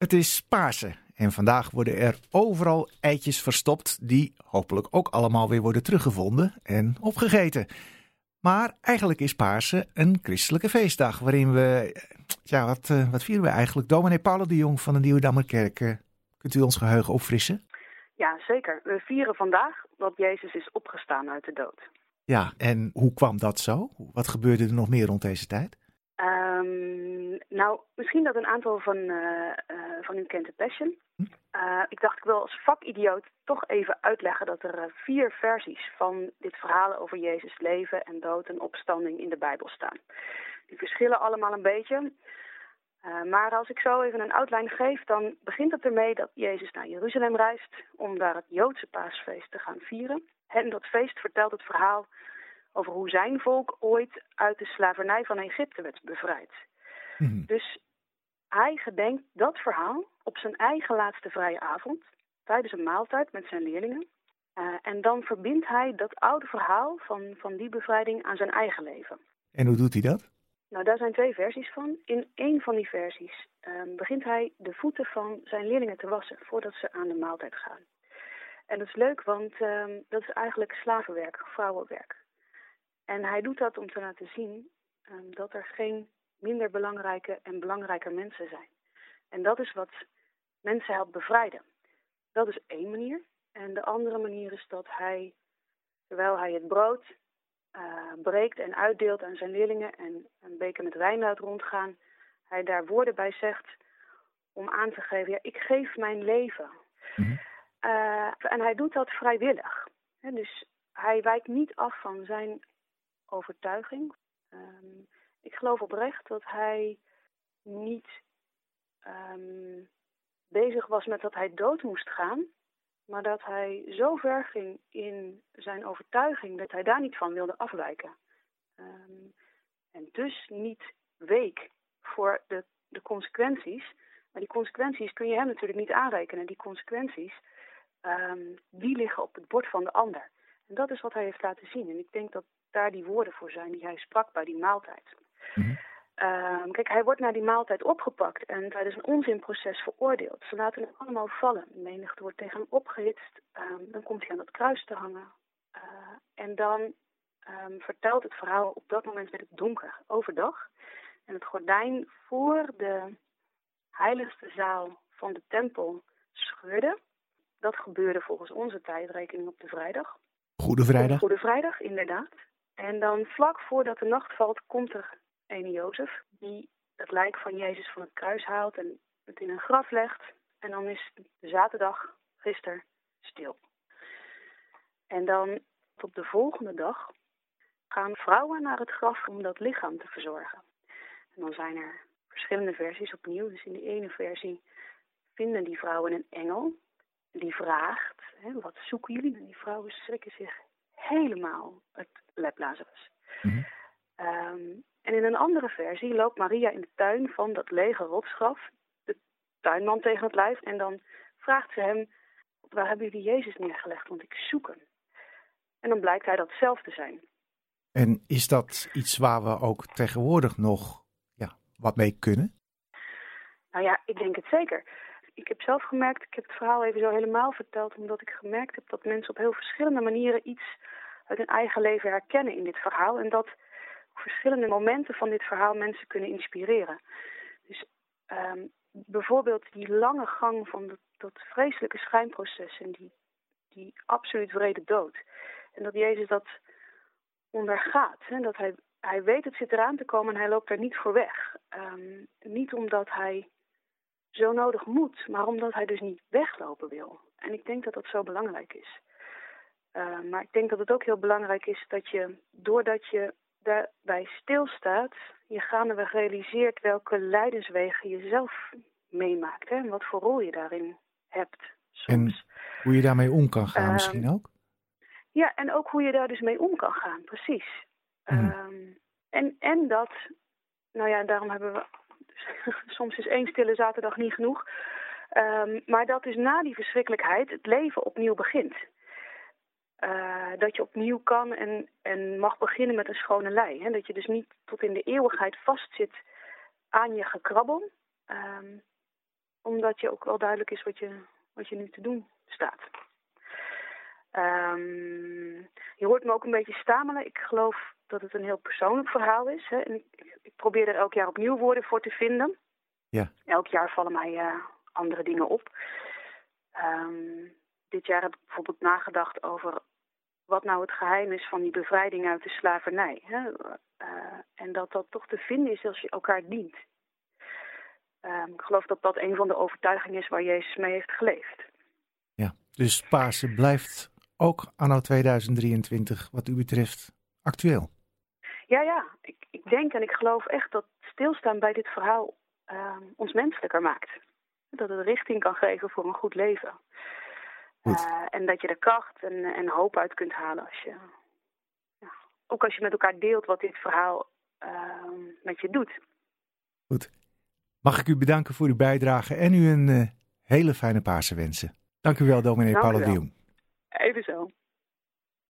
Het is Pasen en vandaag worden er overal eitjes verstopt die hopelijk ook allemaal weer worden teruggevonden en opgegeten. Maar eigenlijk is Pasen een christelijke feestdag waarin we, ja, wat, eh, wat vieren we eigenlijk? Dominee Paolo de Jong van de Nieuwe Dammerkerk, eh, kunt u ons geheugen opfrissen? Ja, zeker. We vieren vandaag dat Jezus is opgestaan uit de dood. Ja, en hoe kwam dat zo? Wat gebeurde er nog meer rond deze tijd? Ehm, nou, misschien dat een aantal van, eh, eh, van u kent de Passion. Uh, ik dacht ik wil als vakidioot toch even uitleggen dat er vier versies van dit verhaal over Jezus leven en dood en opstanding in de Bijbel staan. Die verschillen allemaal een beetje. maar als ik zo even een outline geef, dan begint het ermee dat Jezus naar Jeruzalem reist om daar het Joodse paasfeest te gaan vieren. En dat feest vertelt het verhaal over hoe zijn volk ooit uit de slavernij van Egypte werd bevrijd. Mhm. Dus hij gedenkt dat verhaal op zijn eigen laatste vrije avond, tijdens een maaltijd met zijn leerlingen. Uh, en dan verbindt hij dat oude verhaal van, van die bevrijding aan zijn eigen leven. En hoe doet hij dat? Nou, daar zijn twee versies van. In één van die versies uh, begint hij de voeten van zijn leerlingen te wassen voordat ze aan de maaltijd gaan. En dat is leuk, want uh, dat is eigenlijk slavenwerk, vrouwenwerk. En hij doet dat om te laten zien um, dat er geen minder belangrijke en belangrijke mensen zijn. En dat is wat mensen helpt bevrijden. Dat is één manier. En de andere manier is dat hij, terwijl hij het brood uh, breekt en uitdeelt aan zijn leerlingen en een beker met wijn laat rondgaan, hij daar woorden bij zegt om aan te geven, ja, ik geef mijn leven. Mm en hij doet dat vrijwillig. dus hij wijkt niet af van zijn overtuiging. Um, ik geloof oprecht dat hij niet um, bezig was met dat hij dood moest gaan, maar dat hij zo ver ging in zijn overtuiging dat hij daar niet van wilde afwijken. Um, en dus niet week voor de, de consequenties. Maar die consequenties kun je hem natuurlijk niet aanrekenen. Die consequenties, um, die liggen op het bord van de ander. En dat is wat hij heeft laten zien. En ik denk dat daar die woorden voor zijn die hij sprak bij die maaltijd. Mm kijk, hij wordt naar die maaltijd opgepakt en tijdens een onzinproces veroordeeld. Ze laten hem allemaal vallen. De menigte wordt tegen hem opgehitst. Um, dan komt hij aan dat kruis te hangen. Uh, en dan um, vertelt het verhaal op dat moment met het donker, overdag. En het gordijn voor de heiligste zaal van de tempel scheurde. Dat gebeurde volgens onze tijdrekening op de vrijdag. Goede Vrijdag. Goede Vrijdag, inderdaad. En dan vlak voordat de nacht valt, komt er ene Jozef die het lijk van Jezus van het kruis haalt en het in een graf legt. En dan is de zaterdag, gisteren, stil. En dan op de volgende dag gaan vrouwen naar het graf om dat lichaam te verzorgen. En dan zijn er verschillende versies opnieuw. Dus in de ene versie vinden die vrouwen een engel die vraagt, hè, wat zoeken jullie? En die vrouwen schrikken zich helemaal het leplazarus. Mm um, en in een andere versie loopt Maria in de tuin van dat lege rotsgraf, de tuinman tegen het lijf, en dan vraagt ze hem, waar hebben jullie Jezus neergelegd, want ik zoek hem. En dan blijkt hij dat zelf te zijn. En is dat iets waar we ook tegenwoordig nog ja, wat mee kunnen? Nou ja, ik denk het zeker ik heb zelf gemerkt, ik heb het verhaal even zo helemaal verteld, omdat ik gemerkt heb dat mensen op heel verschillende manieren iets uit hun eigen leven herkennen in dit verhaal. En dat verschillende momenten van dit verhaal mensen kunnen inspireren. Dus um, bijvoorbeeld die lange gang van dat, vreselijke schijnproces en die, die absoluut vrede dood. En dat Jezus dat ondergaat. Hè? Dat hij, hij weet het zit eraan te komen en hij loopt er niet voor weg. Um, niet omdat hij zo nodig moet, maar omdat hij dus niet weglopen wil. En ik denk dat dat zo belangrijk is. Uh, maar ik denk dat het ook heel belangrijk is dat je, doordat je daarbij stilstaat, je gaandeweg realiseert welke lijdenswegen je zelf meemaakt. Hè, en wat voor rol je daarin hebt. Soms. En hoe je daarmee om kan gaan uh, misschien ook? Ja, en ook hoe je daar dus mee om kan gaan, precies. Mm. Um, en, en dat, nou ja, daarom hebben we soms is één stille zaterdag niet genoeg. Um, maar dat is na die verschrikkelijkheid het leven opnieuw begint. Uh, dat je opnieuw kan en, en mag beginnen met een schone lei. Hè? Dat je dus niet tot in de eeuwigheid vastzit aan je gekrabbel. Um, omdat je ook wel duidelijk is wat je, wat je nu te doen staat. Um, je hoort me ook een beetje stamelen. Ik geloof dat het een heel persoonlijk verhaal is. Hè? En ik, ik, probeer er elk jaar opnieuw woorden voor te vinden. Ja. Elk jaar vallen mij uh, andere dingen op. Um, dit jaar heb ik bijvoorbeeld nagedacht over wat nou het geheim is van die bevrijding uit de slavernij. Hè? Uh, en dat dat toch te vinden is als je elkaar dient. Um, ik geloof dat dat een van de overtuigingen is waar Jezus mee heeft geleefd. Ja, dus Pasen blijft ook anno 2023 wat u betreft actueel. Ja, ja. Ik, ik denk en ik geloof echt dat stilstaan bij dit verhaal uh, ons menselijker maakt. Dat het richting kan geven voor een goed leven. Uh, en dat je er kracht en, en hoop uit kunt halen als je... Ja, ook als je met elkaar deelt wat dit verhaal uh, met je doet. Goed. Mag ik u bedanken voor uw bijdrage en u een uh, hele fijne Pasen wensen. Dank u wel, dominee Jong. Even zo.